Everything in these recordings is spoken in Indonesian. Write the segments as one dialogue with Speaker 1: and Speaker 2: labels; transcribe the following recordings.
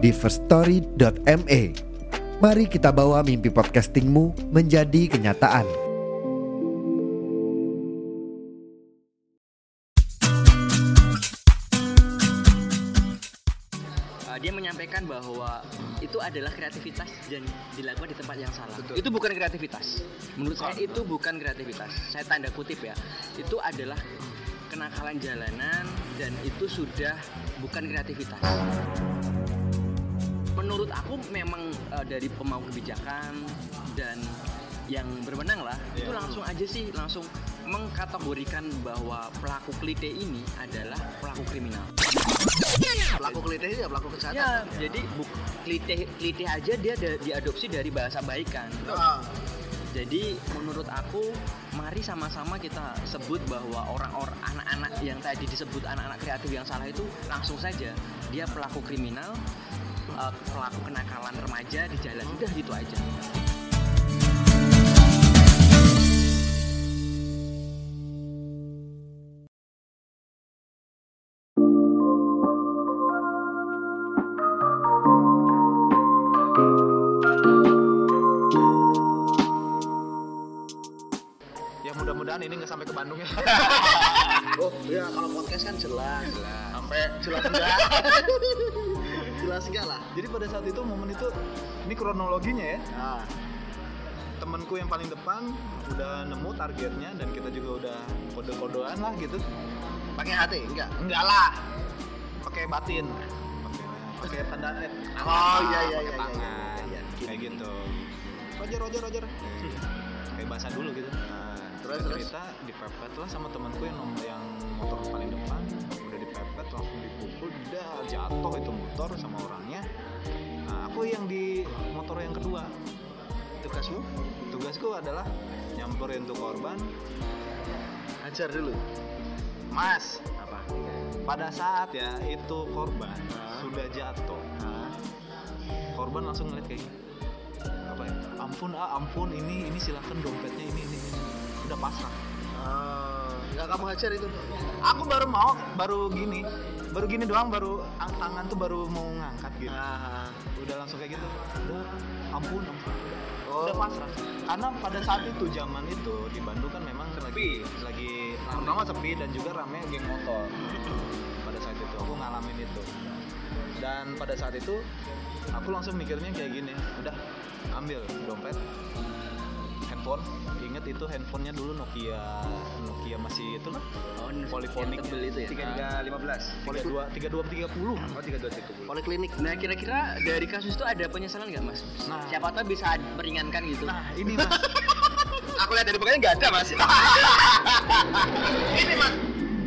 Speaker 1: di firststory.me. Mari kita bawa mimpi podcastingmu menjadi kenyataan.
Speaker 2: Uh, dia menyampaikan bahwa itu adalah kreativitas dan dilakukan di tempat yang salah.
Speaker 3: Betul.
Speaker 2: Itu bukan kreativitas. Menurut saya itu bukan kreativitas. Saya tanda kutip ya. Itu adalah kenakalan jalanan dan itu sudah bukan kreativitas. Menurut aku memang uh, dari pemangku kebijakan dan yang berwenang lah itu
Speaker 3: Iya.
Speaker 2: langsung aja sih langsung mengkategorikan bahwa pelaku klite ini adalah pelaku kriminal.
Speaker 3: pelaku kelitih ya pelaku kejahatan
Speaker 2: Ya, jadi buk, klite, klite aja dia da- diadopsi dari bahasa baikan.
Speaker 3: Ah,
Speaker 2: Jadi menurut aku mari sama-sama kita sebut bahwa orang-orang anak-anak yang tadi disebut anak-anak kreatif yang salah itu langsung saja dia pelaku kriminal, eh, pelaku kenakalan remaja di jalan. Udah gitu aja.
Speaker 4: Ya mudah-mudahan ini nggak sampai ke Bandung ya.
Speaker 3: oh ya kalau podcast kan jelas
Speaker 4: sampai
Speaker 3: jelas enggak jelas enggak lah
Speaker 4: Jadi pada saat itu momen itu ini kronologinya ya.
Speaker 3: nah
Speaker 4: Temanku yang paling depan udah nemu targetnya dan kita juga udah kode-kodean lah gitu.
Speaker 3: pakai hati enggak
Speaker 4: Enggak lah. Pakai batin. Pakai tanda eh, tangan.
Speaker 3: Oh, iya, iya, iya, iya, iya, iya.
Speaker 4: Kayak gitu. Roger Roger Roger. Kayak bahasa dulu gitu. Nah,
Speaker 3: Terus,
Speaker 4: terus cerita dipepet lah sama temanku yang nom- yang motor paling depan udah dipepet langsung dipukul udah jatuh itu motor sama orangnya. Nah aku yang di motor yang kedua.
Speaker 3: Tugasmu
Speaker 4: tugasku adalah nyamperin tuh korban.
Speaker 3: Ajar dulu.
Speaker 4: Mas!
Speaker 3: Apa?
Speaker 4: Pada saat ya itu korban
Speaker 3: Ah.
Speaker 4: sudah jatuh.
Speaker 3: Nah,
Speaker 4: korban langsung ngeliat kayak gini apa ya? Ampun ah ampun ini ini silakan dompetnya ini ini, udah pasrah.
Speaker 3: Ah, enggak kamu hajar itu?
Speaker 4: Aku baru mau baru gini baru gini doang baru ang- tangan tuh baru mau ngangkat gitu.
Speaker 3: Nah,
Speaker 4: udah langsung kayak gitu. Udah ampun ampun.
Speaker 3: Oh.
Speaker 4: udah pasrah. Karena pada saat itu zaman itu di Bandung kan memang lagi lagi pertama sepi dan juga rame geng motor. Pada saat itu aku ngalamin itu. Dan pada saat itu aku langsung mikirnya kayak gini. Udah ambil dompet handphone inget itu handphonenya dulu Nokia Nokia masih itu lah
Speaker 2: Oh,
Speaker 4: Polifonik.
Speaker 2: tebel itu ya.
Speaker 3: tiga tiga lima belas
Speaker 4: tiga dua tiga dua tiga puluh
Speaker 3: oh tiga dua tiga poliklinik
Speaker 2: Nah, kira-kira dari kasus itu ada penyesalan nggak, Mas?
Speaker 4: Nah.
Speaker 2: Siapa tahu bisa meringankan gitu.
Speaker 4: nah ini mas
Speaker 3: aku lihat dari pokoknya nggak ada mas
Speaker 4: ini mas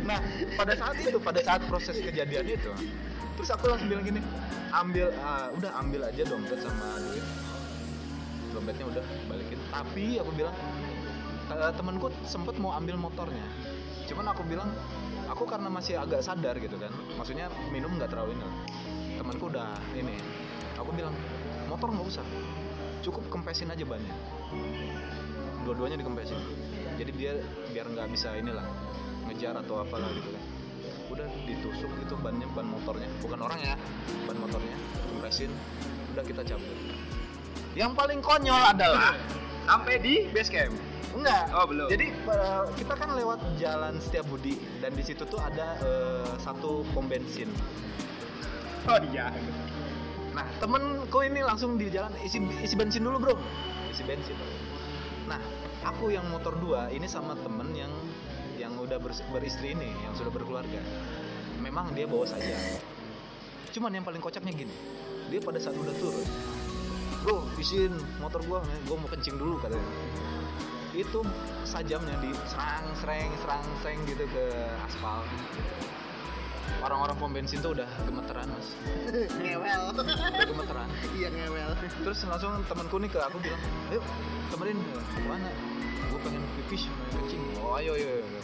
Speaker 4: nah pada saat itu pada saat proses kejadian itu terus aku langsung bilang gini ambil ah, udah ambil aja dompet sama duit dompetnya udah balikin. Tapi aku bilang "Eh, temenku sempet mau ambil motornya. Cuman aku bilang aku karena masih agak sadar gitu kan. Maksudnya minum nggak terlalu ini. Temanku udah ini. Aku bilang motor nggak usah. Cukup kempesin aja bannya. Dua-duanya dikempesin. Jadi dia biar nggak bisa inilah ngejar atau apalah gitu kan. Udah ditusuk itu bannya ban motornya. Bukan orang ya ban motornya. Kempesin udah kita cabut yang paling konyol adalah
Speaker 3: sampai di base camp
Speaker 4: enggak
Speaker 3: Oh, belum.
Speaker 4: jadi eh, kita kan lewat jalan Setiabudi dan di situ tuh ada eh, satu pom bensin
Speaker 3: oh iya
Speaker 4: Nah, temenku ini langsung di jalan isi isi bensin dulu, Bro. Isi bensin. Nah, aku yang motor dua ini sama temen yang yang udah bers- beristri ini, yang sudah berkeluarga. Memang dia bawa saja. Cuman yang paling kocaknya gini. Dia pada saat udah turun, "Bro, isiin motor gua, gua mau kencing dulu," katanya. Itu sajamnya di serang sereng serang sereng gitu ke aspal. orang-orang pom bensin tuh udah gemeteran mas.
Speaker 3: Ngewel.
Speaker 4: Udah gemeteran.
Speaker 3: Iya ngewel.
Speaker 4: Terus langsung temanku nih ke aku bilang ayo temenin. Ke mana? Gue pengen pipis pengen kencing. Oh ayo ayo, ayo.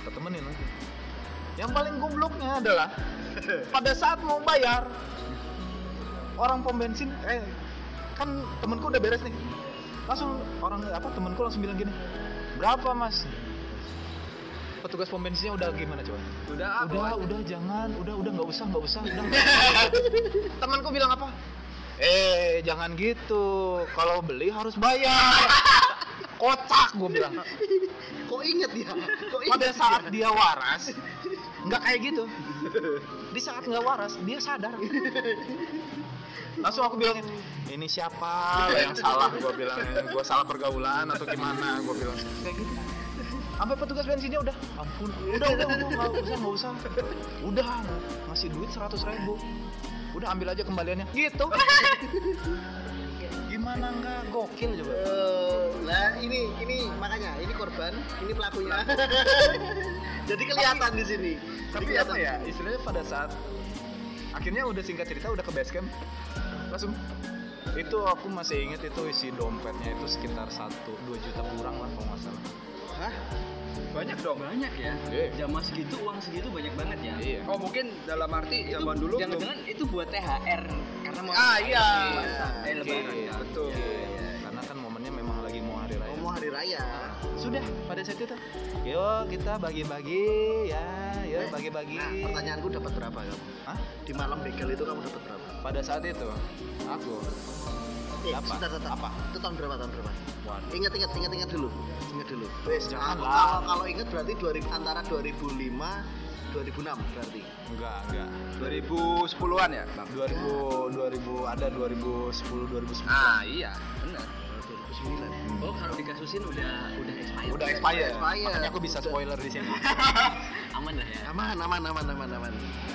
Speaker 4: kita temenin lah yang paling gobloknya adalah pada saat mau bayar orang pom bensin eh kan temenku udah beres nih. Langsung orang apa temenku langsung bilang gini berapa mas? Petugas pom bensinnya udah gimana coba?
Speaker 2: Udah
Speaker 4: udah udah jangan. Udah udah nggak usah nggak usah udah. Temanku bilang apa? Eh jangan gitu. Kalau beli harus bayar. Kocak gue bilang.
Speaker 3: Kok inget ya kok
Speaker 4: pada
Speaker 3: inget
Speaker 4: saat
Speaker 3: ya?
Speaker 4: dia waras nggak kayak gitu. Di saat nggak waras dia sadar langsung aku bilangin ini siapa? Yang salah. Gue bilang gue salah pergaulan atau gimana? Gue bilang kayak gitu. Sampai petugas bensinnya udah ampun udah udah udah nggak usah nggak usah. Udah ngasih duit seratus ribu. Udah ambil aja kembaliannya. Gitu. Gimana nggak? Gokil coba
Speaker 3: Eh, lah ini ini makanya ini korban ini pelakunya. Jadi kelihatan di sini.
Speaker 4: Tapi apa ya istilahnya pada saat akhirnya udah singkat cerita udah ke base camp langsung itu aku masih inget itu isi dompetnya itu sekitar 1 2 juta kurang lah kalau nggak salah
Speaker 3: Hah?
Speaker 2: banyak dong banyak ya
Speaker 4: Iya.
Speaker 2: zaman segitu uang segitu banyak banget ya
Speaker 4: iya
Speaker 5: Oh mungkin dalam arti
Speaker 2: itu
Speaker 5: zaman dulu
Speaker 2: jangan-jangan itu buat THR karena mau
Speaker 5: Ah, iya.
Speaker 2: puasa, eh, lebaran
Speaker 4: Iya,
Speaker 2: kan.
Speaker 5: betul.
Speaker 2: Iya,
Speaker 4: hari raya.
Speaker 3: Mau hari raya.
Speaker 4: Sudah pada saat itu. Yuk kita bagi-bagi ya.
Speaker 3: Eh,
Speaker 4: bagi-bagi.
Speaker 3: nah pertanyaanku dapat berapa kamu?
Speaker 4: Hah?
Speaker 3: di malam begal itu kamu dapat berapa?
Speaker 4: Pada saat itu? Aku?
Speaker 3: Eh,
Speaker 4: Dapat.
Speaker 3: sebentar, sebentar.
Speaker 4: Apa?
Speaker 3: itu tahun berapa tahun berapa?
Speaker 4: Waduh.
Speaker 3: ingat ingat ingat ingat dulu. Ingat dulu. Wes kalau,
Speaker 4: lah.
Speaker 3: kalau kalau ingat berarti 2000 antara 2005 2006 berarti.
Speaker 4: Enggak enggak.
Speaker 5: 2010-an ya, Bang?
Speaker 4: 2000 2000 ada 2010 2009
Speaker 5: Ah, iya, benar.
Speaker 3: 2009
Speaker 2: oh kalau dikasusin udah udah expired
Speaker 4: udah expired.
Speaker 3: expired.
Speaker 4: makanya aku bisa spoiler di sini.
Speaker 2: Aman lah ya.
Speaker 3: Aman aman aman aman aman.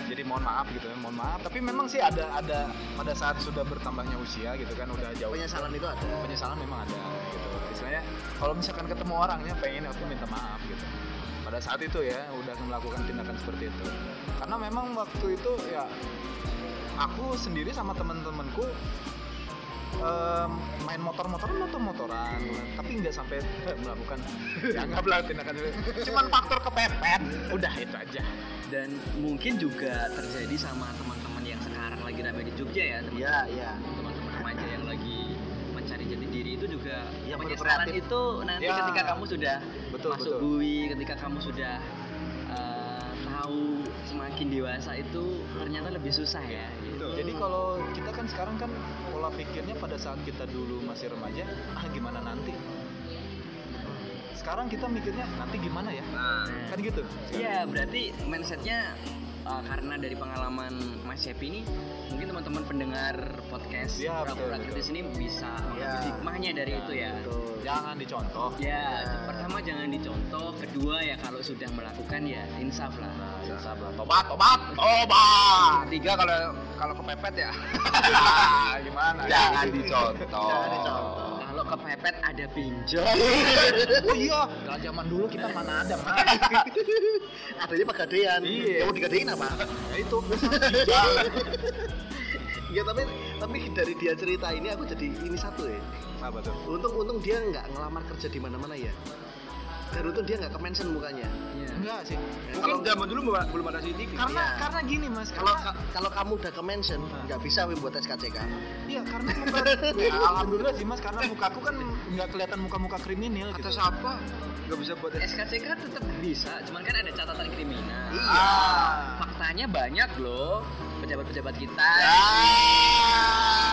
Speaker 4: Jadi mohon maaf gitu ya mohon maaf. Tapi memang sih ada ada pada saat sudah bertambahnya usia gitu kan udah jauh.
Speaker 3: Penyesalan itu ada.
Speaker 4: Penyesalan memang ada gitu. Istilahnya kalau misalkan ketemu orangnya pengen aku minta maaf gitu. Pada saat itu ya udah melakukan tindakan seperti itu. Karena memang waktu itu ya aku sendiri sama teman-temanku em, main motor-motoran motor-motoran. Tapi nggak sampai eh, melakukan ya anggaplah tindakan itu. Cuman faktor kepepet. Udah itu aja.
Speaker 2: Dan mungkin juga terjadi sama teman-teman yang sekarang lagi rame di Jogja ya teman-
Speaker 3: iya iya
Speaker 2: teman-teman remaja yang lagi mencari jati diri itu juga
Speaker 3: Yang
Speaker 2: penyesalan itu nanti
Speaker 4: Ya.
Speaker 2: ketika kamu sudah
Speaker 4: Betul,
Speaker 2: masuk
Speaker 4: betul.
Speaker 2: bui ketika kamu sudah tahu semakin dewasa itu ternyata lebih susah ya gitu.
Speaker 4: Jadi kalau kita kan sekarang kan pola pikirnya pada saat kita dulu masih remaja, ah gimana nanti? Sekarang kita mikirnya nanti gimana ya?
Speaker 5: Nah,
Speaker 4: Kan gitu.
Speaker 2: Iya, berarti mindsetnya uh, karena dari pengalaman Mas Happy ini, mungkin teman-teman pendengar podcast
Speaker 4: Iya,
Speaker 2: Pura-Pura Kritis ini bisa mengambil
Speaker 3: Iya.
Speaker 2: hikmahnya dari itu ya.
Speaker 3: betul
Speaker 4: Jangan dicontoh.
Speaker 2: Ya, pertama jangan dicontoh, kedua ya kalau sudah melakukan ya insaf lah.
Speaker 4: Sabar. Tobat, tobat, tobat.
Speaker 5: tiga kalau kalau kepepet ya.
Speaker 4: gimana?
Speaker 5: Jangan dicontoh.
Speaker 3: Jangan dicontoh.
Speaker 2: Kepepet ada pinjol.
Speaker 4: Oh iya, kalau zaman dulu kita mana ada, Mas?
Speaker 3: adanya pegadaian
Speaker 4: Iya.
Speaker 3: mau digadein apa
Speaker 4: Ya itu.
Speaker 3: ya tapi tapi dari dia cerita ini aku jadi ini satu ya
Speaker 4: Apa tuh?
Speaker 3: untung untung dia nggak ngelamar kerja di mana mana ya dan untung dia nggak ke mention mukanya
Speaker 2: Iya.
Speaker 4: Enggak sih.
Speaker 5: Mungkin zaman dulu belum belum ada CCTV.
Speaker 4: Karena
Speaker 3: Iya.
Speaker 4: karena gini, Mas.
Speaker 3: kalau
Speaker 4: Karena
Speaker 3: ka- kalau kamu udah ke mention nggak bisa Wim buat SKCK
Speaker 4: Iya karena muka, ya, alhamdulillah sih mas karena mukaku kan nggak kelihatan muka-muka kriminal gitu.
Speaker 5: atas apa? Gak bisa buat
Speaker 2: SKCK tetap bisa, cuman kan ada catatan kriminal.
Speaker 3: Iya.
Speaker 5: Ah.
Speaker 2: Faktanya banyak loh pejabat-pejabat kita.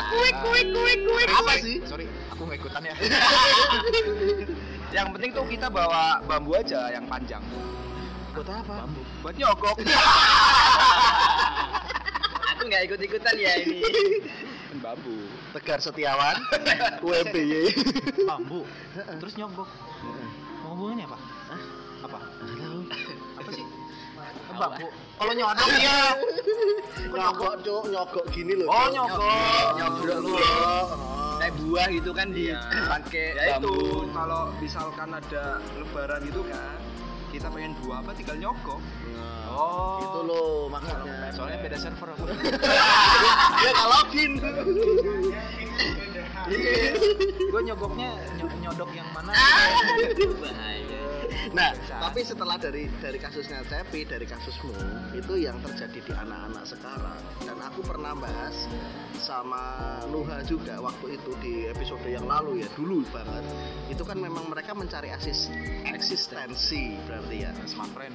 Speaker 5: Kuik kuik kuik kuik.
Speaker 3: apa sih
Speaker 4: Sorry, aku nggak ikutan ya.
Speaker 5: Yang penting tuh kita bawa bambu aja yang panjang.
Speaker 3: buat apa
Speaker 4: Bambu.
Speaker 5: Buat nyogok.
Speaker 2: Aku nggak ikut-ikutan ya ini.
Speaker 5: Kan bambu.
Speaker 3: Tegar Setiawan UMBY
Speaker 4: Bambu. Terus nyogok. Mau hubungannya apa?
Speaker 3: Hah?
Speaker 4: Apa? Apa sih? Bambu. Kalau nyodok ya.
Speaker 3: nyogok cuk nyogok gini loh
Speaker 4: Oh nyogok.
Speaker 3: nyogok nyogok
Speaker 2: Kayak buah gitu kan
Speaker 5: Iya.
Speaker 2: pakai
Speaker 5: Ya itu kalau misalkan ada lebaran itu kan kita pengen buah apa tinggal nyogok.
Speaker 4: Oh.
Speaker 3: Itu loh maksudnya.
Speaker 4: Soalnya beda server.
Speaker 3: Dia nggak login.
Speaker 4: Gue nyogoknya ny- nyodok yang mana?
Speaker 2: bahaya
Speaker 3: Nah, tapi setelah dari dari kasusnya Cepi, dari kasusmu, itu yang terjadi di anak-anak sekarang. Dan aku pernah bahas sama Nuha juga waktu itu di episode yang lalu ya, dulu banget. Itu kan memang mereka mencari asis eksistensi berarti ya.
Speaker 4: Smart friend.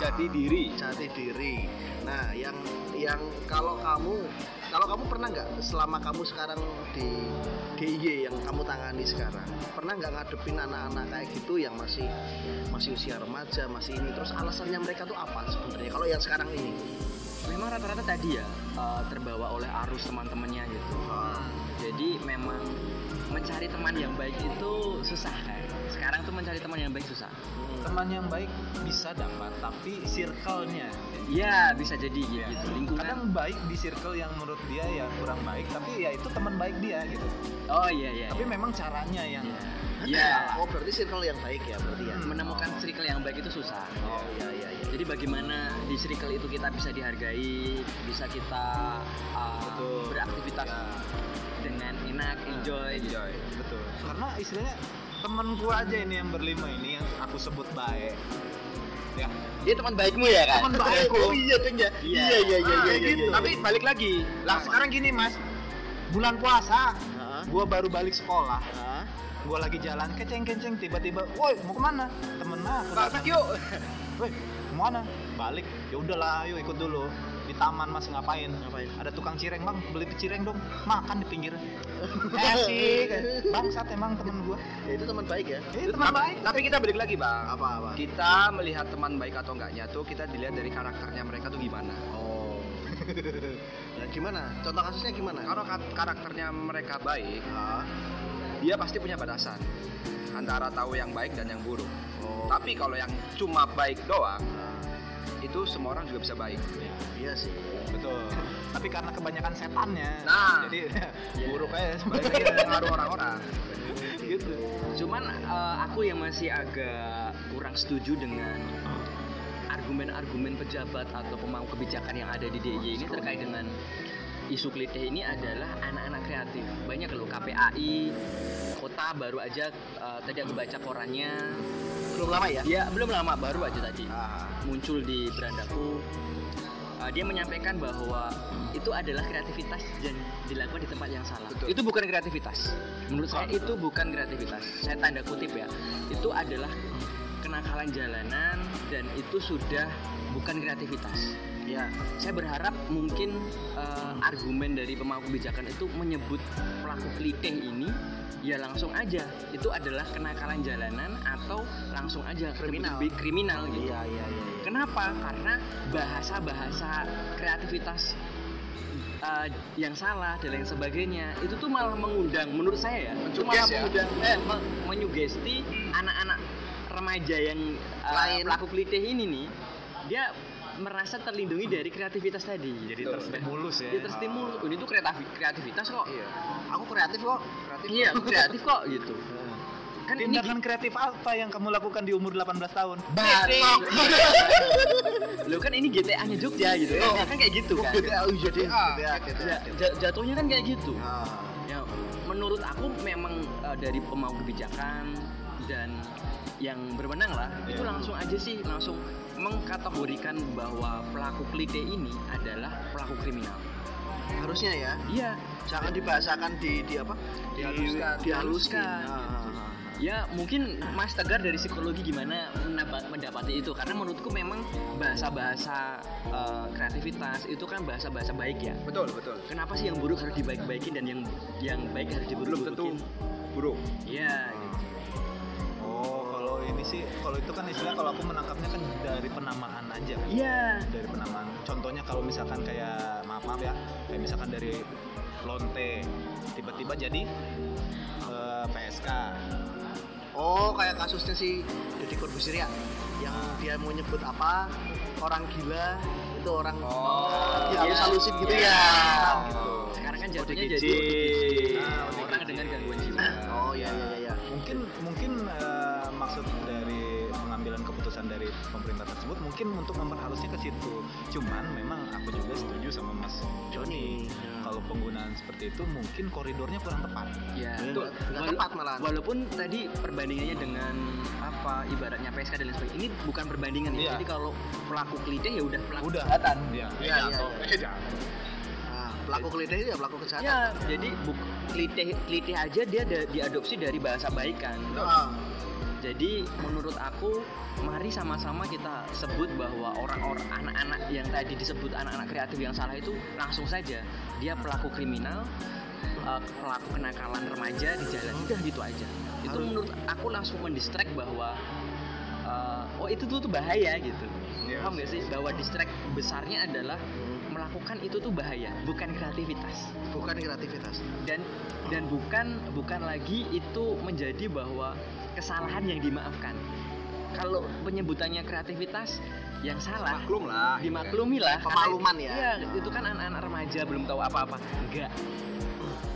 Speaker 5: Jati diri.
Speaker 3: Jati diri. Nah, yang yang kalau kamu kalau kamu pernah nggak selama kamu sekarang di DIY yang kamu tangani sekarang, pernah nggak ngadepin anak-anak kayak gitu yang masih masih usia remaja, masih ini? Terus alasannya mereka tuh apa sebenarnya? Kalau yang sekarang ini?
Speaker 2: memang rata-rata tadi ya eh, terbawa oleh arus teman-temannya gitu. Jadi memang mencari teman yang baik itu susah kan tuh mencari teman yang baik susah
Speaker 4: Teman yang baik bisa dapat, tapi circle-nya.
Speaker 2: Iya bisa jadi gitu lingkungan
Speaker 4: Kadang baik di circle yang menurut dia ya kurang baik, tapi ya itu teman baik dia gitu.
Speaker 2: oh iya iya
Speaker 4: Tapi memang caranya yang
Speaker 2: Iya
Speaker 3: Oh berarti circle yang baik ya berarti ya.
Speaker 4: Hmm.
Speaker 2: menemukan circle yang baik itu susah
Speaker 3: Oh iya iya iya.
Speaker 2: jadi bagaimana di circle itu kita bisa dihargai bisa kita uh,
Speaker 4: Betul.
Speaker 2: beraktivitas
Speaker 4: Ya.
Speaker 2: dengan enak enjoy gitu.
Speaker 4: Enjoy, betul. Karena istilahnya temenku aja ini yang berlima ini yang aku sebut baik. Ya,
Speaker 3: Dia teman baikmu ya kan?
Speaker 4: Teman baikku.
Speaker 3: Oh iya deng ya.
Speaker 2: Iya.
Speaker 3: Iya iya iya
Speaker 4: Ah,
Speaker 3: iya.
Speaker 4: gitu.
Speaker 3: iya.
Speaker 4: Tapi balik lagi. Lah sekarang gini, Mas. Bulan puasa,
Speaker 3: Hah?
Speaker 4: gua baru balik sekolah.
Speaker 3: Hah?
Speaker 4: Gua lagi jalan keceng-keceng tiba-tiba, "Woi, mau ke mana?" Temen aku.
Speaker 5: Masak
Speaker 4: datang.
Speaker 5: yuk.
Speaker 4: Woi, mau mana? Balik. Ya udahlah, ayo ikut dulu. Di taman Mas ngapain?
Speaker 3: Ngapain?
Speaker 4: Ada tukang cireng, Bang. Beli cireng dong. Makan di pinggir. Asik. Bangsat emang temen gua.
Speaker 3: Ya, itu teman baik ya.
Speaker 4: Eh, teman baik.
Speaker 5: Tapi kita balik lagi, Bang.
Speaker 3: Apa apa?
Speaker 5: Kita melihat teman baik atau enggaknya tuh kita dilihat dari karakternya mereka tuh gimana.
Speaker 3: Oh. Nah, gimana? Contoh kasusnya gimana?
Speaker 5: Kalau karakternya mereka baik,
Speaker 3: Hah?
Speaker 5: dia pasti punya batasan antara tahu yang baik dan yang buruk.
Speaker 3: Oh.
Speaker 5: Tapi kalau yang cuma baik doang,
Speaker 3: Nah,
Speaker 5: itu semua orang juga bisa baik.
Speaker 3: iya sih.
Speaker 4: Betul. Tapi karena kebanyakan setannya.
Speaker 5: Nah.
Speaker 4: jadi
Speaker 3: Iya.
Speaker 4: buruk aja
Speaker 5: Balik
Speaker 4: sebaliknya.
Speaker 5: pengaruh orang-orang.
Speaker 4: gitu.
Speaker 2: cuman uh, aku yang masih agak kurang setuju dengan argumen-argumen pejabat atau pemangku kebijakan yang ada di DIY ini terkait dengan isu klitih ini adalah anak-anak kreatif banyak loh KPAI kota baru aja uh, tadi aku baca korannya
Speaker 3: Belum lama ya?
Speaker 2: dia belum lama baru aja tadi
Speaker 3: Ah.
Speaker 2: muncul di berandaku Uh, dia menyampaikan bahwa itu adalah kreativitas dan dilakukan di tempat yang salah.
Speaker 5: Betul.
Speaker 2: Itu bukan kreativitas. Menurut saya itu bukan kreativitas. Saya tanda kutip ya. Itu adalah kenakalan jalanan dan itu sudah bukan kreativitas. Ya, saya berharap mungkin uh, argumen dari pemangku kebijakan itu menyebut pelaku klitih ini ya langsung aja itu adalah kenakalan jalanan atau langsung aja
Speaker 3: Kriminal.
Speaker 2: lebih kriminal gitu.
Speaker 3: Iya iya iya.
Speaker 2: Kenapa? Karena bahasa-bahasa kreativitas uh, yang salah dan lain sebagainya itu tuh malah mengundang menurut saya ya itu malah
Speaker 5: ya?
Speaker 2: mengundang eh, me- menyugesti anak-anak remaja yang uh,
Speaker 3: Lain.
Speaker 2: pelaku klitih ini nih dia merasa terlindungi dari kreativitas tadi
Speaker 4: Jadi
Speaker 5: Betul.
Speaker 4: terstimulus ya.
Speaker 2: dia terstimulus ini tuh kreatif- kreativitas kok
Speaker 5: Iya.
Speaker 3: Aku kreatif kok. Kreatif.
Speaker 2: iya aku kreatif kok gitu kan ini
Speaker 4: Tindakan kreatif apa yang kamu lakukan di umur 18 tahun?
Speaker 3: Batok.
Speaker 2: lo kan ini GTA-nya Jogja gitu
Speaker 3: Oh.
Speaker 2: ya kan kayak gitu kan
Speaker 3: GTA oh iya.
Speaker 5: GTA.
Speaker 3: GTA GTA.
Speaker 2: Ja- ja- jatuhnya kan kayak gitu
Speaker 3: Ah.
Speaker 2: ya menurut aku memang uh, dari pemangku kebijakan dan yang berwenang lah itu
Speaker 4: Iya.
Speaker 2: langsung aja sih langsung mengkategorikan bahwa pelaku klite ini adalah pelaku kriminal
Speaker 3: Harusnya ya.
Speaker 2: iya
Speaker 3: Jangan dibahasakan di di apa? Di-
Speaker 2: Dihaluskan.
Speaker 3: Dihaluskan. Ah, ah, ah.
Speaker 2: ya mungkin Mas Tegar dari psikologi gimana mendapat, mendapati itu karena menurutku memang bahasa-bahasa uh, kreativitas itu kan bahasa-bahasa baik ya
Speaker 5: Betul, betul.
Speaker 2: kenapa sih yang buruk harus dibaik-baikin dan yang yang baik harus
Speaker 5: Belum tentu
Speaker 2: diburuk-burukin
Speaker 5: buruk.
Speaker 2: iya
Speaker 4: ini sih, kalau itu kan istilah kalau aku menangkapnya kan dari penamaan aja. kan.
Speaker 2: iya
Speaker 4: Dari penamaan. Contohnya kalau misalkan kayak maaf maaf ya, kayak misalkan dari lonte tiba-tiba jadi eh, PSK.
Speaker 3: Oh, kayak kasusnya si Deddy Corbuzier ya, yang dia mau nyebut apa orang gila itu orang
Speaker 5: Oh,
Speaker 3: ya, halus halusin gitu
Speaker 2: iya.
Speaker 3: ya.
Speaker 5: Gitu.
Speaker 2: sekarang kan
Speaker 4: ODGJ.
Speaker 2: jatuhnya jadi
Speaker 4: Ah,
Speaker 2: orang dengan gangguan jiwa
Speaker 3: Oh iya iya iya.
Speaker 4: Mungkin mungkin eh, maksud dari pengambilan keputusan dari pemerintah tersebut mungkin untuk memperhalusnya ke situ cuman memang aku juga setuju sama Mas Joni kalau penggunaan seperti itu mungkin koridornya kurang tepat
Speaker 2: ya
Speaker 3: Ya, nggak- nggak
Speaker 2: Wala-
Speaker 3: tepat malah.
Speaker 2: walaupun tadi perbandingannya dengan apa ibaratnya PSK dan lain sebagainya ini bukan perbandingan ya
Speaker 4: Iya.
Speaker 2: jadi kalau pelaku kelitih ya udah pelaku
Speaker 4: Udah.
Speaker 2: kejahatan
Speaker 4: Iya,
Speaker 3: Iya, iya,
Speaker 4: atau
Speaker 3: iya.
Speaker 4: eh, jangan.
Speaker 3: Nah, pelaku kelitih itu ya pelaku kejahatan.
Speaker 2: ya jadi buk, kelitih kelitih aja dia ada- diadopsi dari bahasa baik kan
Speaker 3: Ah,
Speaker 2: Jadi menurut aku mari sama-sama kita sebut bahwa orang-orang anak-anak yang tadi disebut anak-anak kreatif yang salah itu langsung saja dia pelaku kriminal, eh, pelaku kenakalan remaja di jalan udah gitu aja. Itu
Speaker 3: Harus-
Speaker 2: menurut aku langsung mendistract bahwa eh, oh itu tuh, tuh bahaya gitu.
Speaker 4: Yes.
Speaker 2: Paham gak sih bahwa distract besarnya adalah melakukan itu tuh bahaya, bukan kreativitas
Speaker 3: bukan kreativitas.
Speaker 2: dan dan bukan bukan lagi itu menjadi bahwa kesalahan yang dimaafkan. Kalau penyebutannya kreativitas yang salah
Speaker 5: Maklum lah.
Speaker 2: dimaklumi lah. karena-
Speaker 3: Pemaluman ya.
Speaker 2: Iya, itu kan anak-anak remaja belum tahu apa-apa. Enggak.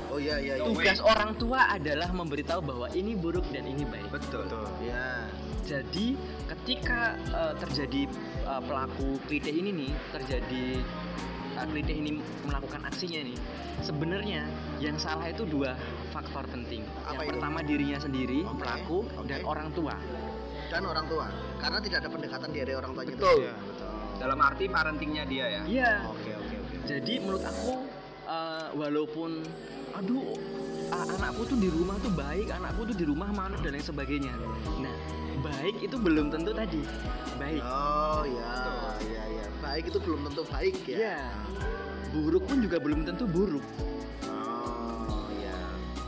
Speaker 3: Oh iya iya iya.
Speaker 2: Tugas orang tua adalah memberitahu bahwa ini buruk dan ini baik.
Speaker 5: Betul.
Speaker 4: Betul.
Speaker 3: Ya.
Speaker 2: Jadi ketika eh, terjadi eh, pelaku klitih ini nih, terjadi uh, klitih ini melakukan aksinya nih, sebenarnya yang salah itu dua faktor penting.
Speaker 3: Apa
Speaker 2: yang
Speaker 3: itu?
Speaker 2: pertama dirinya sendiri,
Speaker 3: Oke,
Speaker 2: pelaku
Speaker 3: oke.
Speaker 2: dan orang tua.
Speaker 3: Dan orang tua. Karena tidak ada pendekatan dari orang tuanya
Speaker 2: Betul.
Speaker 3: itu.
Speaker 4: Iya, betul.
Speaker 5: Dalam arti parentingnya dia ya.
Speaker 2: Iya.
Speaker 3: Oke oke oke.
Speaker 2: Jadi menurut aku uh, walaupun aduh a- anakku tuh di rumah tuh baik, anakku tuh di rumah manut dan lain sebagainya. Nah, baik itu belum tentu tadi baik.
Speaker 3: Oh ya ya ya. Baik itu belum tentu baik ya.
Speaker 2: Iya. Buruk pun juga belum tentu buruk.
Speaker 3: Oh ya.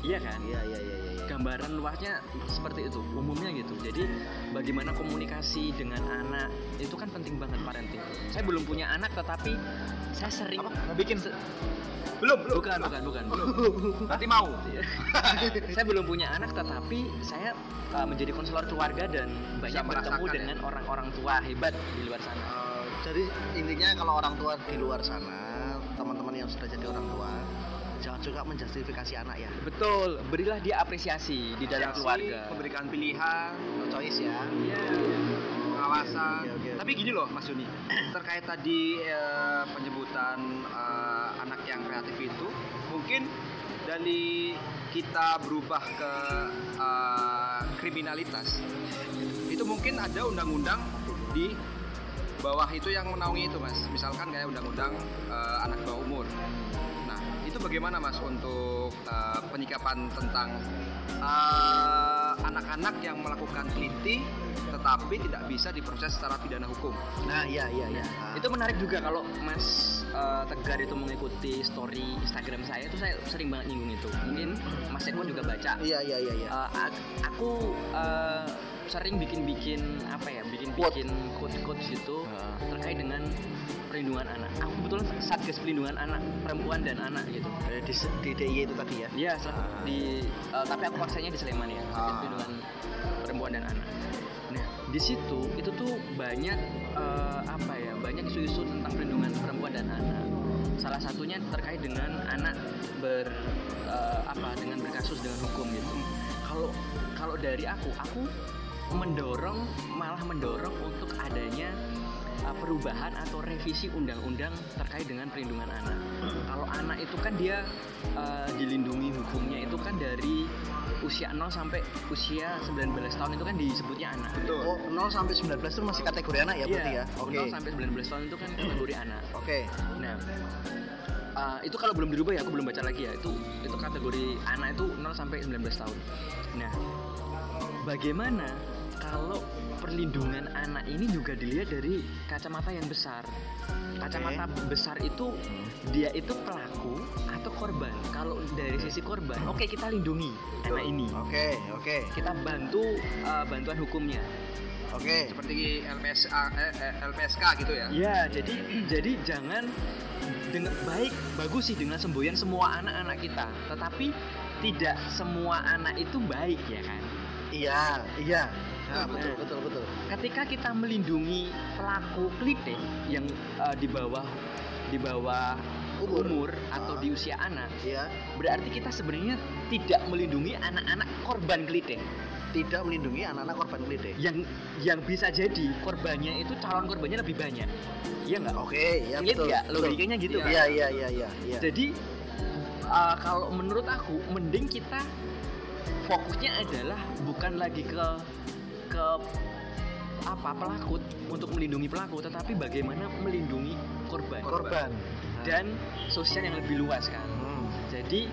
Speaker 2: Iya kan?
Speaker 3: Iya iya iya iya. iya.
Speaker 2: gambaran luasnya seperti itu umumnya gitu jadi bagaimana komunikasi dengan anak itu kan penting banget parenting saya belum punya anak tetapi saya sering
Speaker 4: Apa? Mau bikin
Speaker 2: se-
Speaker 5: Belum, belum.
Speaker 2: bukan bukan bukan belum
Speaker 5: Nanti mau.
Speaker 2: saya belum punya anak tetapi saya uh, menjadi konselor keluarga dan banyak bertemu
Speaker 5: ya?
Speaker 2: dengan orang-orang tua hebat di luar sana
Speaker 3: Eh, jadi intinya kalau orang tua di luar sana, teman-teman yang sudah jadi orang tua, jangan juga menjustifikasi anak ya.
Speaker 2: betul berilah dia apresiasi di dalam
Speaker 5: Apresiasi,
Speaker 2: keluarga
Speaker 5: Memberikan pilihan,
Speaker 3: No choice ya.
Speaker 2: Iya.
Speaker 5: pengawasan.
Speaker 3: Oke, oke, oke.
Speaker 5: Tapi gini loh Mas Juni, terkait tadi eh, penyebutan eh, anak yang kreatif itu, mungkin dari kita berubah ke eh, kriminalitas, itu mungkin ada undang-undang di bawah itu yang menaungi itu Mas. Misalkan kayak undang-undang eh, anak bawah umur. Nah, itu bagaimana Mas untuk eh, penyikapan tentang eh, anak-anak yang melakukan keliti tetapi tidak bisa diproses secara pidana hukum.
Speaker 3: Nah iya iya iya. Ah.
Speaker 2: itu menarik juga kalau Mas uh, Tegar itu mengikuti story Instagram saya itu saya sering banget nyinggung itu mungkin Mas Eko juga baca
Speaker 3: Iya iya iya iya.
Speaker 2: Uh, aku uh, sering bikin-bikin apa ya bikin-bikin quote-quote gitu
Speaker 3: Ah.
Speaker 2: terkait dengan perlindungan anak aku kebetulan satgas perlindungan anak perempuan dan anak gitu
Speaker 3: di, di DIY itu tadi ya.
Speaker 2: Iya, sel- di uh, tapi aku paksanya di Sleman ya, Satgas
Speaker 3: Ah.
Speaker 2: perlindungan perempuan dan anak. Nah, di situ itu tuh banyak uh, apa ya, banyak isu-isu tentang perlindungan perempuan dan anak. Salah satunya terkait dengan anak ber uh, apa dengan berkasus dengan hukum gitu. Kalau kalau dari aku, aku mendorong malah mendorong untuk adanya uh, perubahan atau revisi undang-undang terkait dengan perlindungan anak. Kalau anak itu kan dia uh, dilindungi hukumnya itu kan dari usia 0 sampai usia 19 tahun itu kan disebutnya anak.
Speaker 3: Oh 0 sampai 19 itu masih kategori anak ya berarti ya. Oke.
Speaker 2: 0 sampai 19 tahun itu kan kategori anak.
Speaker 3: Oke.
Speaker 2: Nah, uh, itu kalau belum dirubah ya aku belum baca lagi ya. Itu itu kategori anak itu 0 sampai 19 tahun. Nah, bagaimana kalau perlindungan anak ini juga dilihat dari kacamata yang besar. Kacamata besar itu dia itu pelaku atau korban. Kalau dari sisi korban, oke kita lindungi anak ini.
Speaker 3: Oke oke
Speaker 2: Kita bantu uh, bantuan hukumnya.
Speaker 3: oke.
Speaker 5: Seperti LPSA, eh, eh, LPSK gitu ya.
Speaker 2: Ya, jadi jadi jangan dengan baik bagus sih dengan semboyan semua anak-anak kita, tetapi tidak semua anak itu baik ya kan.
Speaker 3: Iya iya. Nah,
Speaker 2: Betul.
Speaker 3: betul betul betul.
Speaker 2: Ketika kita melindungi pelaku klite yang uh, di bawah di bawah
Speaker 3: Umur.
Speaker 2: umur, atau
Speaker 3: Ah.
Speaker 2: di usia anak,
Speaker 3: Iya.
Speaker 2: berarti kita sebenarnya tidak melindungi anak-anak korban klite.
Speaker 3: tidak melindungi anak-anak korban kelitih.
Speaker 2: yang yang bisa jadi korbannya itu calon korbannya lebih banyak iya nggak
Speaker 3: Oke, ya
Speaker 2: Sulit
Speaker 3: betul. betul.
Speaker 2: Logikanya gitu kan?
Speaker 3: Iya, iya, iya, iya, iya.
Speaker 2: jadi uh, kalau menurut aku mending kita fokusnya adalah bukan lagi ke ke apa pelaku untuk melindungi pelaku tetapi bagaimana melindungi korban,
Speaker 3: korban.
Speaker 2: dan sosial yang lebih luas kan
Speaker 3: Hmm.
Speaker 2: jadi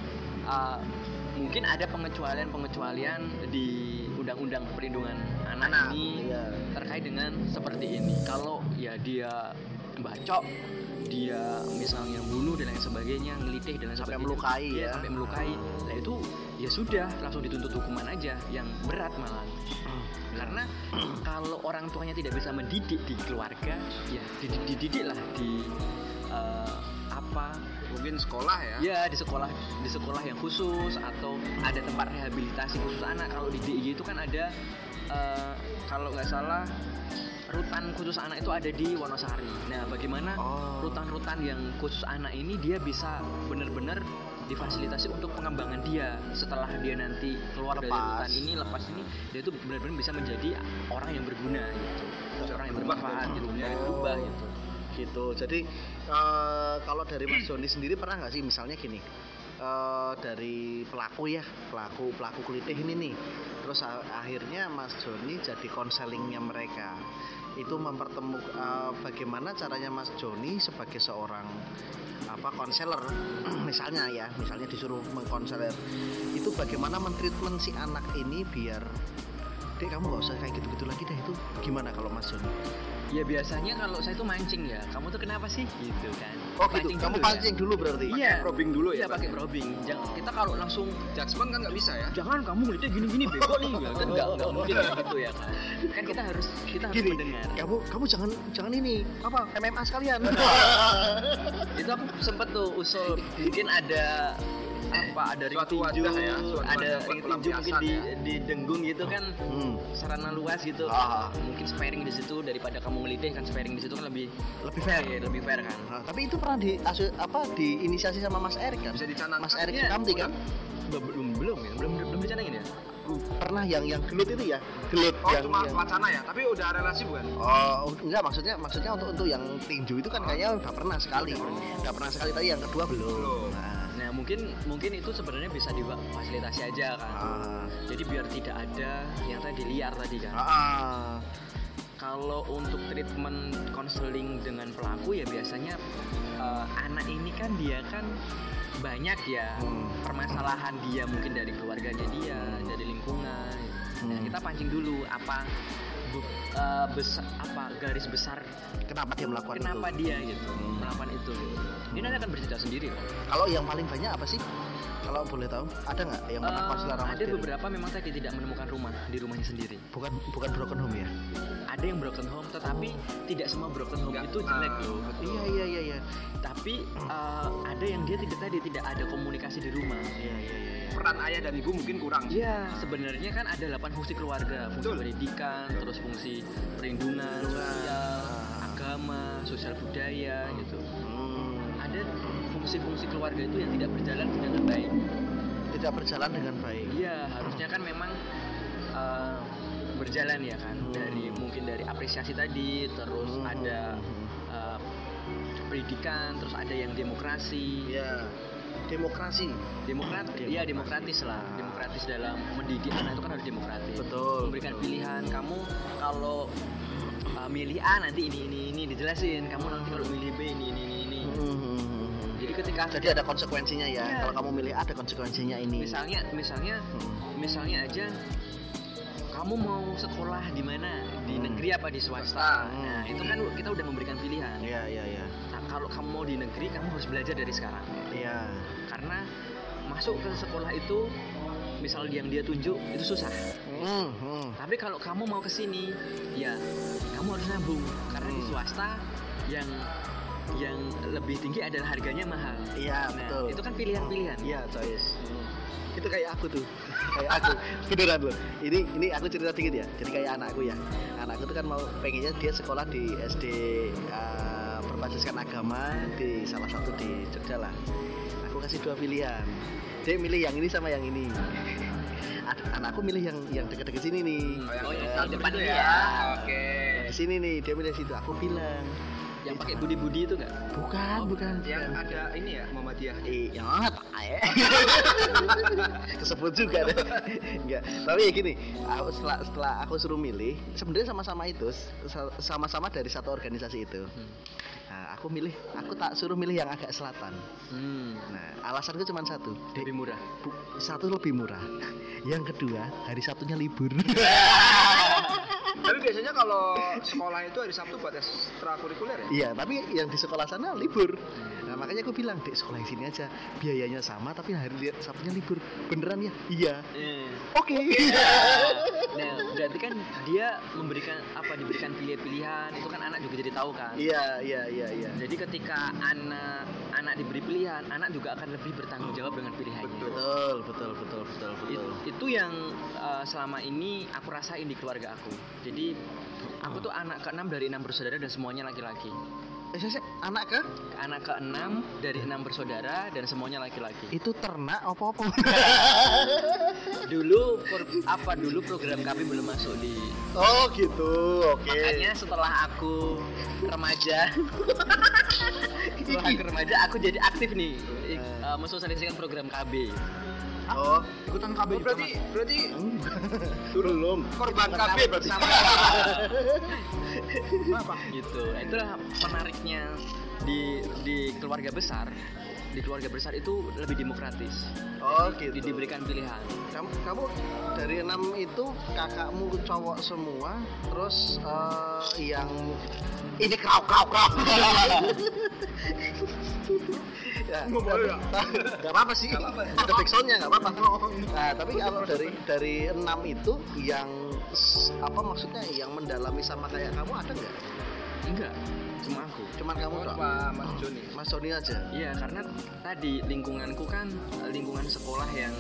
Speaker 2: uh, mungkin ada pengecualian-pengecualian di undang-undang perlindungan anak,
Speaker 3: Anak,
Speaker 2: ini
Speaker 3: iya.
Speaker 2: terkait dengan seperti ini. Kalau ya dia bacok, dia misalnya bunuh dan lain sebagainya, ngelitih dan lain
Speaker 3: Sampai
Speaker 2: sebagainya,
Speaker 3: melukai
Speaker 2: Iya,
Speaker 3: ya.
Speaker 2: sampai melukai. Nah itu ya sudah langsung dituntut hukuman aja yang berat malah. Karena kalau orang tuanya tidak bisa mendidik di keluarga, ya dididik, dididiklah di eh, apa
Speaker 5: Mungkin sekolah ya.
Speaker 2: Ya di sekolah di sekolah yang khusus atau ada tempat rehabilitasi khusus anak. Kalau di DIY itu kan ada eh, kalau nggak salah rutan khusus anak itu ada di Wonosari. Nah, bagaimana
Speaker 3: Oh.
Speaker 2: rutan-rutan yang khusus anak ini dia bisa benar-benar difasilitasi untuk pengembangan dia setelah dia nanti keluar dari
Speaker 3: Lepas.
Speaker 2: rutan ini lepas ini dia itu benar-benar bisa menjadi orang yang berguna gitu orang yang bermanfaat
Speaker 5: dari
Speaker 2: gitu dari berubah gitu
Speaker 3: gitu jadi eh, kalau dari Mas Joni sendiri pernah nggak sih misalnya gini eh, dari pelaku ya pelaku pelaku kelitih ini nih terus akhirnya Mas Joni jadi konselingnya mereka itu mempertemukan eh, bagaimana caranya Mas Joni sebagai seorang apa konselor. Misalnya ya misalnya disuruh mengkonseler. Itu bagaimana mentreatment si anak ini biar dek kamu nggak usah kayak gitu-gitu lagi deh itu gimana kalau Mas Joni
Speaker 2: ya biasanya kalau saya tuh mancing ya. Kamu tuh kenapa sih? Gitu kan.
Speaker 3: Oh gitu, kamu
Speaker 2: dulu ya.
Speaker 3: pancing dulu berarti.
Speaker 2: iya.
Speaker 5: Probing dulu
Speaker 2: iya
Speaker 5: ya,
Speaker 2: pakai probing. Jangan kita kalau langsung
Speaker 5: Judgement kan nggak bisa ya.
Speaker 2: jangan kamu ngeliatnya gini-gini bego nih. Ya kan nggak nggak mungkin. gitu ya kan kan kita harus kita harus
Speaker 3: Gini,
Speaker 2: mendengar.
Speaker 3: kamu kamu jangan jangan ini. Apa? MMA sekalian.
Speaker 2: itu aku sempet tuh usul mungkin ada apa ada ring
Speaker 5: Suatu
Speaker 2: tinju
Speaker 5: wadah ya, suatu
Speaker 2: ada
Speaker 5: wadah
Speaker 2: ring tinju mungkin di
Speaker 5: ya.
Speaker 2: di denggung gitu kan
Speaker 3: Hmm,
Speaker 2: sarana luas gitu
Speaker 3: Ah.
Speaker 2: mungkin sparing di situ daripada kamu ngelitih kan sparing di situ kan lebih
Speaker 3: lebih fair.
Speaker 2: Iya, lebih fair kan
Speaker 3: Nah, tapi itu pernah di asu- apa diinisiasi sama Mas Erik kan?
Speaker 5: Bisa dicanangkan.
Speaker 3: Mas Erik
Speaker 2: Iya,
Speaker 3: Sukamti kan?
Speaker 2: belum belum belum ya belum belum dicanangin ya
Speaker 3: Pernah yang yang gelut itu ya? Gelut
Speaker 5: Oh
Speaker 3: yang,
Speaker 5: cuma
Speaker 3: yang-
Speaker 5: wacana ya, tapi udah relasi bukan?
Speaker 3: Oh, enggak maksudnya maksudnya untuk untuk yang tinju itu kan kayaknya udah pernah sekali. Udah pernah sekali tapi yang kedua belum.
Speaker 5: Belum.
Speaker 3: Nah,
Speaker 2: nah mungkin mungkin itu sebenarnya bisa difasilitasi aja kan
Speaker 3: ah,
Speaker 2: jadi biar tidak ada yang tadi liar tadi kan
Speaker 3: ah, ah.
Speaker 2: kalau untuk treatment konseling dengan pelaku ya biasanya eh, anak ini kan dia kan banyak ya
Speaker 3: Hmm.
Speaker 2: permasalahan dia mungkin dari keluarganya dia dari lingkungan nah
Speaker 3: Hmm.
Speaker 2: kita pancing dulu apa bu- eh, besar apa garis besar
Speaker 3: Kenapa dia melakukan
Speaker 2: kenapa
Speaker 3: itu?
Speaker 2: dia gitu
Speaker 3: Hmm.
Speaker 2: melakukan itu gitu. ini nanti akan bercerita sendiri kok
Speaker 3: Kalau yang paling banyak apa sih? Kalau boleh tahu, ada nggak yang pernah konselor sama
Speaker 2: ada
Speaker 3: Mas
Speaker 2: beberapa memang tadi tidak menemukan rumah di rumahnya sendiri
Speaker 3: Bukan bukan broken home ya?
Speaker 2: ada yang broken home tetapi tidak semua broken home
Speaker 5: Nggak,
Speaker 2: itu jelek loh
Speaker 3: iya iya iya.
Speaker 2: Tapi eh, ada yang dia tidak tadi tidak ada komunikasi di rumah
Speaker 3: Iya iya iya. iya.
Speaker 5: Peran ayah dan ibu mungkin kurang.
Speaker 2: Iya, sebenarnya kan ada 8 fungsi keluarga, fungsi
Speaker 5: Betul.
Speaker 2: pendidikan, terus fungsi perlindungan, sosial, agama, sosial budaya gitu.
Speaker 3: Hmm,
Speaker 2: Ada fungsi-fungsi keluarga itu yang tidak berjalan dengan baik.
Speaker 3: tidak berjalan dengan baik.
Speaker 2: Iya, harusnya kan memang eh, berjalan ya kan
Speaker 3: Hmm.
Speaker 2: dari mungkin dari apresiasi tadi, terus
Speaker 3: Hmm,
Speaker 2: ada
Speaker 3: hmm,
Speaker 2: pendidikan, terus ada yang demokrasi.
Speaker 3: Iya. Demokrasi.
Speaker 2: Demokrat,
Speaker 3: Demokratis.
Speaker 2: iya demokratis lah. Demokratis dalam mendidik anak itu kan harus demokratis.
Speaker 3: Betul.
Speaker 2: Memberikan
Speaker 3: betul.
Speaker 2: pilihan. Kamu kalau uh, milih A nanti ini ini ini dijelasin. Kamu nanti kalau milih B ini ini ini ini.
Speaker 3: Hmm, hmm, hmm, hmm.
Speaker 2: Jadi ketika
Speaker 3: Jadi ada konsekuensinya ya.
Speaker 2: Iya.
Speaker 3: Kalau kamu milih A, ada konsekuensinya ini.
Speaker 2: misalnya misalnya
Speaker 3: Hmm.
Speaker 2: misalnya aja kamu mau sekolah di mana di
Speaker 3: Hmm.
Speaker 2: negeri apa di swasta
Speaker 3: Hmm.
Speaker 2: nah itu kan kita udah memberikan pilihan
Speaker 3: Iya iya iya.
Speaker 2: Kalau kamu mau di negeri kamu harus belajar dari sekarang
Speaker 3: Iya.
Speaker 2: karena masuk ke sekolah itu misal yang dia tunjuk itu susah
Speaker 3: Hmm, hmm.
Speaker 2: Tapi kalau kamu mau ke sini, ya kamu harus nabung karena di
Speaker 3: Hmm.
Speaker 2: swasta yang yang lebih tinggi adalah harganya mahal.
Speaker 3: Iya
Speaker 2: Nah,
Speaker 3: betul.
Speaker 2: itu kan pilihan-pilihan.
Speaker 3: Iya choice. Itu kayak aku tuh, kayak aku. Beneran loh. Ini ini aku cerita dikit ya. Jadi kayak anakku ya. Anakku tuh kan mau pengennya dia sekolah di SD eh, berbasiskan agama di salah satu di Jogja lah. Aku kasih dua pilihan. Dia milih yang ini sama yang ini. Anakku milih yang yang dekat-dekat sini nih
Speaker 2: Oh, yang
Speaker 5: satu
Speaker 2: depan
Speaker 5: itu
Speaker 2: ini
Speaker 5: ya.
Speaker 2: ya.
Speaker 5: Oke.
Speaker 3: di sini nih dia milih situ aku bilang
Speaker 2: Yang pakai budi-budi itu enggak?
Speaker 3: bukan bukan
Speaker 5: Yang
Speaker 3: bukan.
Speaker 5: ada ini ya Muhammadiyah.
Speaker 3: Eh, ya ya. Kesebut juga deh. Enggak. Tapi ya gini, aku setelah setelah aku suruh milih, sebenarnya sama-sama itu, sa- sama-sama dari satu organisasi itu. Nah, aku milih, aku tak suruh milih yang agak selatan.
Speaker 2: Hmm.
Speaker 3: Nah, alasanku cuma satu.
Speaker 2: Lebih murah.
Speaker 3: bu- satu lebih murah. Yang kedua, hari Sabtunya libur.
Speaker 5: Tapi biasanya kalau sekolah itu hari Sabtu buat ekstrakurikuler ya?
Speaker 3: Iya, tapi yang di sekolah sana libur. Nah, makanya aku bilang, "Dek, sekolah yang sini aja. Biayanya sama tapi hari li- Sabtunya libur." Beneran ya? Iya.
Speaker 2: Eh.
Speaker 3: Oke.
Speaker 2: Nah, berarti kan dia memberikan apa diberikan pilihan-pilihan itu kan anak juga jadi tahu kan.
Speaker 3: Iya, iya, iya, iya.
Speaker 2: Jadi ketika anak anak diberi pilihan, anak juga akan lebih bertanggung jawab dengan pilihannya.
Speaker 3: Betul, betul, betul, betul,
Speaker 2: It-
Speaker 3: betul.
Speaker 2: itu yang uh, selama ini aku rasain di keluarga aku. Jadi aku tuh anak keenam dari enam bersaudara dan semuanya laki-laki.
Speaker 3: Eh, saya, saya, anak ke?
Speaker 2: Anak keenam dari enam bersaudara dan semuanya laki-laki.
Speaker 3: Itu ternak apa-apa?
Speaker 2: Dulu per- apa dulu program kami belum masuk di
Speaker 3: oh, gitu. Oke.
Speaker 2: Makanya setelah aku remaja, aku remaja, aku jadi aktif nih uh, mensosialisasikan program KB.
Speaker 3: Oh,
Speaker 5: Ikutan KB berarti berarti
Speaker 3: belum.
Speaker 5: korban KB berarti.
Speaker 2: Sama
Speaker 5: Apa?
Speaker 2: gitu. Itulah menariknya di di keluarga besar. Di keluarga besar itu lebih demokratis.
Speaker 3: Oh,
Speaker 2: Di-
Speaker 3: gitu.
Speaker 2: diberikan pilihan.
Speaker 3: Kamu, kamu dari enam itu kakakmu cowok semua, terus eh, yang ini kau kau kau. ya,
Speaker 5: Nggak ya?
Speaker 3: Gak apa-apa sih.
Speaker 5: Nggak apa-apa.
Speaker 3: Ada backsoundnya nggak apa-apa. Nah, tapi kalau dari dari enam itu yang apa maksudnya yang mendalami sama kayak kamu ada nggak?
Speaker 2: Enggak, cuma aku.
Speaker 3: Cuman kamu doang.
Speaker 5: Apa Mas Joni?
Speaker 3: Mas Sony aja.
Speaker 2: Iya, karena tadi lingkunganku kan eh, lingkungan sekolah yang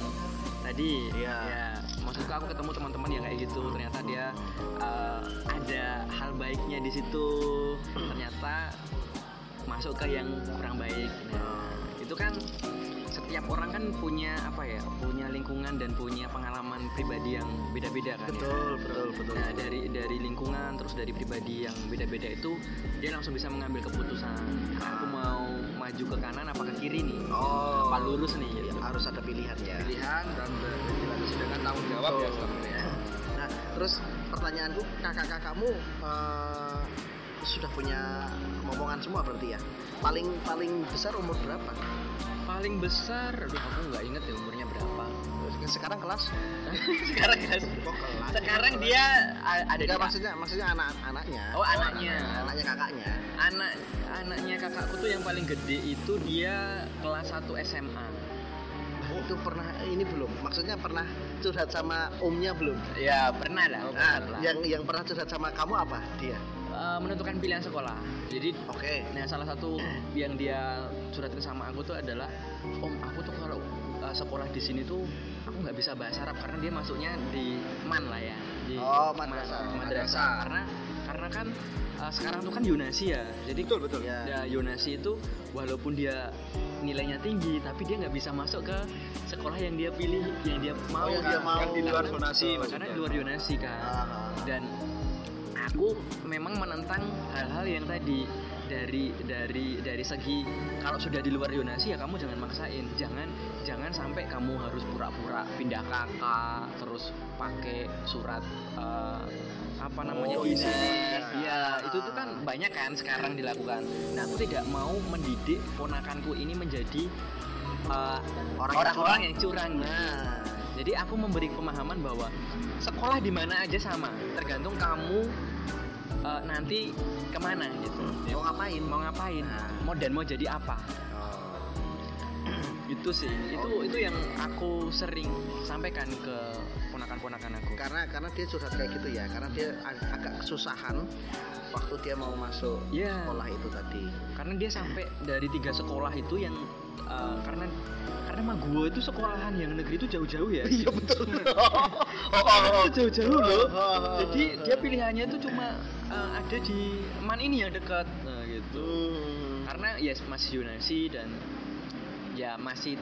Speaker 2: tadi
Speaker 3: Iya.
Speaker 2: ya maksudku aku ketemu teman-teman yang kayak gitu ternyata dia eh, ada hal baiknya di situ ternyata masuk ke yang kurang baik nah itu kan setiap orang kan punya apa ya punya lingkungan dan punya pengalaman pribadi yang beda-beda kan ya
Speaker 3: Betul, betul, betul.
Speaker 2: Nah dari dari lingkungan terus dari pribadi yang beda-beda itu dia langsung bisa mengambil keputusan. Aku mau maju ke kanan apa ke kiri nih?
Speaker 3: Oh.
Speaker 2: Apa lurus nih? Gitu.
Speaker 3: Harus ada pilihan ya.
Speaker 5: Pilihan dan berdialogis dengan tanggung jawab ya selama ini ya.
Speaker 3: Nah, terus pertanyaanku, kakak-kakakmu eh, sudah punya momongan semua berarti ya? Paling paling besar umur berapa?
Speaker 2: Paling besar, aduh aku nggak inget ya umurnya berapa.
Speaker 3: Sekarang kelas?
Speaker 2: Sekarang.
Speaker 3: Kok kelas?
Speaker 2: Sekarang dia ada di
Speaker 3: Enggak maksudnya maksudnya anak-anaknya.
Speaker 2: Oh anaknya.
Speaker 3: Anaknya kakaknya.
Speaker 2: Anak anaknya kakakku tuh yang paling gede itu dia kelas 1 SMA.
Speaker 3: Itu pernah ini belum? Maksudnya pernah curhat sama omnya belum?
Speaker 2: Ya pernah lah.
Speaker 3: Nah,
Speaker 2: pernah lah.
Speaker 3: yang yang pernah curhat sama kamu apa? Dia.
Speaker 2: Eh, menentukan pilihan sekolah. Jadi
Speaker 3: Oke.
Speaker 2: Nah, salah satu yang dia suratkan sama aku tuh adalah, Om, aku tuh kalau uh, sekolah di sini tuh aku nggak bisa bahasa Arab karena dia masuknya di man lah ya, di
Speaker 3: Oh, madrasah.
Speaker 2: madrasah. Karena karena kan uh, sekarang tuh kan Yunasi ya, jadi
Speaker 5: Betul, betul.
Speaker 3: Ya.
Speaker 2: ya Yunasi itu walaupun dia nilainya tinggi, tapi dia nggak bisa masuk ke sekolah yang dia pilih, yang dia mau.
Speaker 3: yang dia
Speaker 2: kan.
Speaker 3: mau.
Speaker 2: Yang di luar zonasi, karena di luar Yunasi kan
Speaker 3: Ah,
Speaker 2: dan aku memang menentang hal-hal yang tadi. Dari dari dari segi kalau sudah di luar Yunasi ya kamu jangan maksain. Jangan jangan sampai kamu harus pura-pura pindah kakak terus pakai surat eh, apa namanya
Speaker 3: Oh,
Speaker 2: ini
Speaker 3: iya.
Speaker 2: ya itu tuh kan banyak kan sekarang dilakukan. Nah aku tidak mau mendidik ponakanku ini menjadi eh,
Speaker 3: Orang
Speaker 2: orang-orang yang curang.
Speaker 3: Nah,
Speaker 2: jadi aku memberi pemahaman bahwa sekolah di mana aja sama, tergantung kamu eh, nanti ke mana gitu.
Speaker 3: mau ngapain?
Speaker 2: Mau ngapain?
Speaker 3: Nah.
Speaker 2: Mau dan mau jadi apa? Itu sih. Itu itu yang aku sering sampaikan ke ponakan-ponakan aku.
Speaker 3: karena karena dia curhat kayak gitu ya karena dia ag- agak kesusahan waktu dia mau masuk
Speaker 2: Iya.
Speaker 3: sekolah itu tadi
Speaker 2: Karena dia sampai dari tiga sekolah itu yang eh, karena karena mah gue itu sekolahan yang negeri itu jauh-jauh ya.
Speaker 3: iya betul
Speaker 2: itu jauh-jauh loh.
Speaker 3: Oh.
Speaker 2: Jadi dia pilihannya tuh cuma eh, ada di man ini yang dekat. Nah, gitu.
Speaker 3: Hmm.
Speaker 2: Karena ya masih Yunasi dan ya masih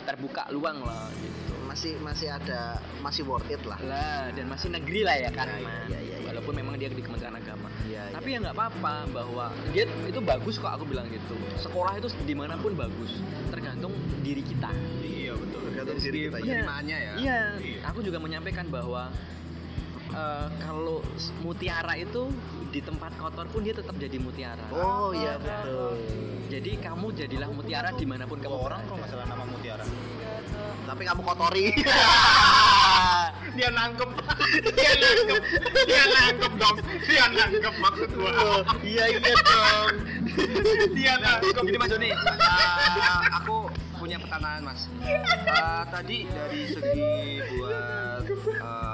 Speaker 2: terbuka luang lah gitu
Speaker 3: masih masih ada masih worth it lah
Speaker 2: lah dan masih negeri lah ya kan
Speaker 3: Ya,
Speaker 2: Mas.
Speaker 3: iya, iya, iya.
Speaker 2: walaupun memang dia di Kementerian Agama
Speaker 3: Iya,
Speaker 2: tapi ya nggak apa-apa bahwa dia itu bagus kok aku bilang gitu sekolah itu di mana pun bagus tergantung diri kita
Speaker 4: iya betul
Speaker 3: tergantung diri kita ya.
Speaker 2: Iya.
Speaker 5: Penerimaannya ya.
Speaker 2: iya
Speaker 4: Iya.
Speaker 2: aku juga menyampaikan bahwa eh, kalau mutiara itu di tempat kotor pun dia tetap jadi mutiara.
Speaker 3: Oh iya betul.
Speaker 2: Jadi kamu jadilah mutiara di mana
Speaker 4: pun kamu orang
Speaker 2: berada.
Speaker 4: kalau nggak salah nama Mutiara.
Speaker 3: Tapi kamu kotori.
Speaker 4: Dia nangkep. Dia nangkep. Dia nangkep dong dia nangkep maksud gua.
Speaker 3: Iya iya dong
Speaker 4: dia nangkep.
Speaker 5: Gini Mas Joni, eh, aku punya pertanyaan Mas. Eh, tadi dari segi buat eh,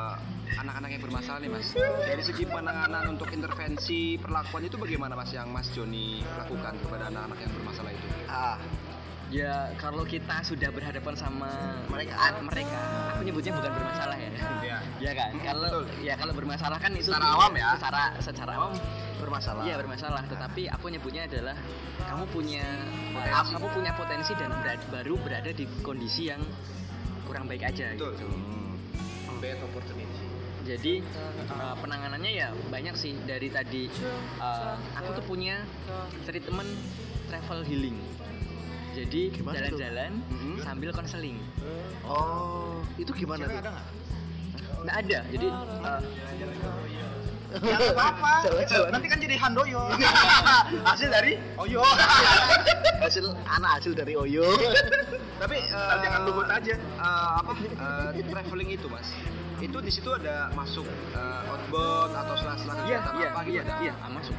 Speaker 5: anak-anak yang bermasalah nih Mas, dari segi penanganan untuk intervensi perlakuan itu bagaimana Mas yang Mas Joni lakukan kepada anak-anak yang bermasalah itu?
Speaker 3: ah
Speaker 2: ya kalau kita sudah berhadapan sama
Speaker 3: Mereka.
Speaker 2: ah, mereka aku nyebutnya bukan bermasalah ya
Speaker 4: Iya.
Speaker 2: ya kan
Speaker 5: Hmm,
Speaker 2: kalau
Speaker 5: betul.
Speaker 2: ya kalau bermasalah kan itu
Speaker 5: Secara awam ya?
Speaker 2: secara secara awam
Speaker 3: bermasalah
Speaker 2: iya bermasalah tetapi aku nyebutnya adalah kamu punya
Speaker 5: Potensi.
Speaker 2: kamu punya potensi dan berada- baru berada di kondisi yang kurang baik aja
Speaker 5: Betul.
Speaker 2: gitu
Speaker 5: Bad opportunity.
Speaker 2: Jadi uh, penanganannya ya banyak sih dari tadi uh, aku tuh punya treatment travel healing jadi jalan-jalan
Speaker 5: Mhm.
Speaker 2: sambil konseling
Speaker 3: oh itu gimana
Speaker 4: Cewek
Speaker 3: tuh
Speaker 4: ada nggak
Speaker 2: ada jadi uh,
Speaker 5: Ya.
Speaker 3: Jalan-jalan.
Speaker 5: Nanti kan jadi handoyo. Hasil dari Oyo.
Speaker 3: hasil anak hasil dari Oyo
Speaker 5: Tapi eh,
Speaker 4: jangan luhut aja.
Speaker 5: eh, apa eh, traveling itu mas itu di situ ada masuk eh, outbound atau sela-sela
Speaker 2: iya
Speaker 5: kegiatan
Speaker 2: iya
Speaker 5: apa gitu
Speaker 2: iya
Speaker 5: ada?
Speaker 2: iya ah, masuk.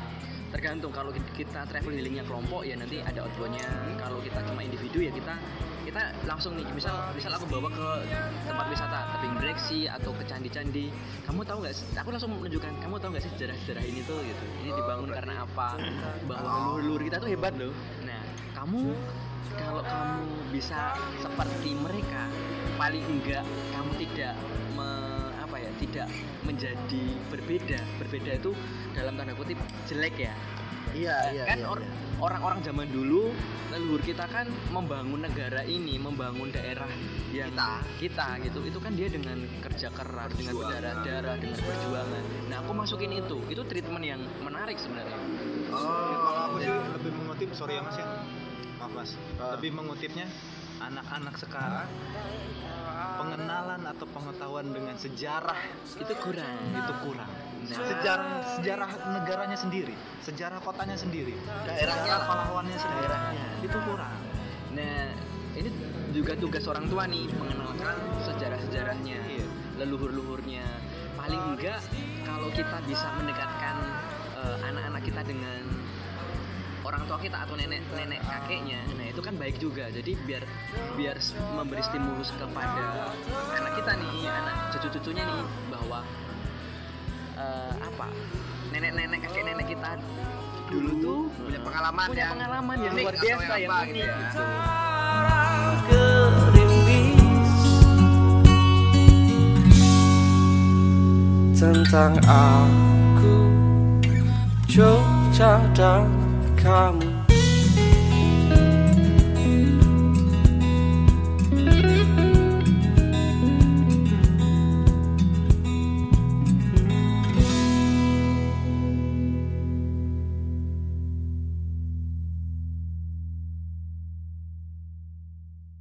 Speaker 2: Tergantung kalau kita, travel healingnya kelompok ya nanti ada outboundnya. Kalau kita cuma individu ya kita kita langsung nih misal misal aku bawa ke tempat wisata tebing breksi atau ke candi-candi. Kamu tahu nggak sih aku langsung menunjukkan kamu tahu nggak sih sejarah-sejarah ini tuh? Gitu. Ini dibangun karena apa? Bahwa leluhur kita tuh hebat loh. Nah kamu kalau kamu bisa seperti mereka paling enggak kamu tidak me- tidak menjadi berbeda. Berbeda itu dalam tanda kutip jelek ya.
Speaker 3: Iya iya
Speaker 2: kan
Speaker 3: iya,
Speaker 2: or-
Speaker 3: iya.
Speaker 2: orang-orang zaman dulu leluhur kita kan membangun negara ini membangun daerah yang
Speaker 3: Kita.
Speaker 2: kita gitu. Itu kan dia dengan kerja keras dengan berdarah-darah dengan perjuangan. Nah aku masukin itu. Itu treatment yang menarik sebenarnya.
Speaker 4: Oh, kalau aku sih lebih mengutip, sorry ya mas ya, maaf mas,
Speaker 3: Ah.
Speaker 4: lebih mengutipnya anak-anak sekarang pengenalan atau pengetahuan dengan sejarah
Speaker 2: itu kurang
Speaker 4: itu kurang.
Speaker 2: Nah.
Speaker 4: Sejarah sejarah negaranya sendiri, sejarah kotanya sendiri,
Speaker 3: Daerahnya
Speaker 4: sejarah pahlawannya
Speaker 3: Daerahnya.
Speaker 4: itu kurang.
Speaker 2: Nah, ini juga tugas orang tua nih mengenalkan sejarah-sejarahnya,
Speaker 4: Iya.
Speaker 2: leluhur-luhurnya. Paling enggak kalau kita bisa mendekatkan eh, anak-anak kita dengan orang tua kita atau nenek-nenek kakeknya, nah itu kan baik juga. Jadi biar biar memberi stimulus kepada anak kita nih, anak cucu-cucunya nih bahwa eh, apa nenek-nenek kakek-nenek kita dulu tuh
Speaker 5: punya pengalaman
Speaker 2: punya
Speaker 5: yang
Speaker 2: pengalaman yang luar biasa
Speaker 5: yang
Speaker 2: yang
Speaker 5: apa
Speaker 2: unik
Speaker 5: gitu ya.
Speaker 2: gitu.
Speaker 6: tentang aku Jogja dan kamu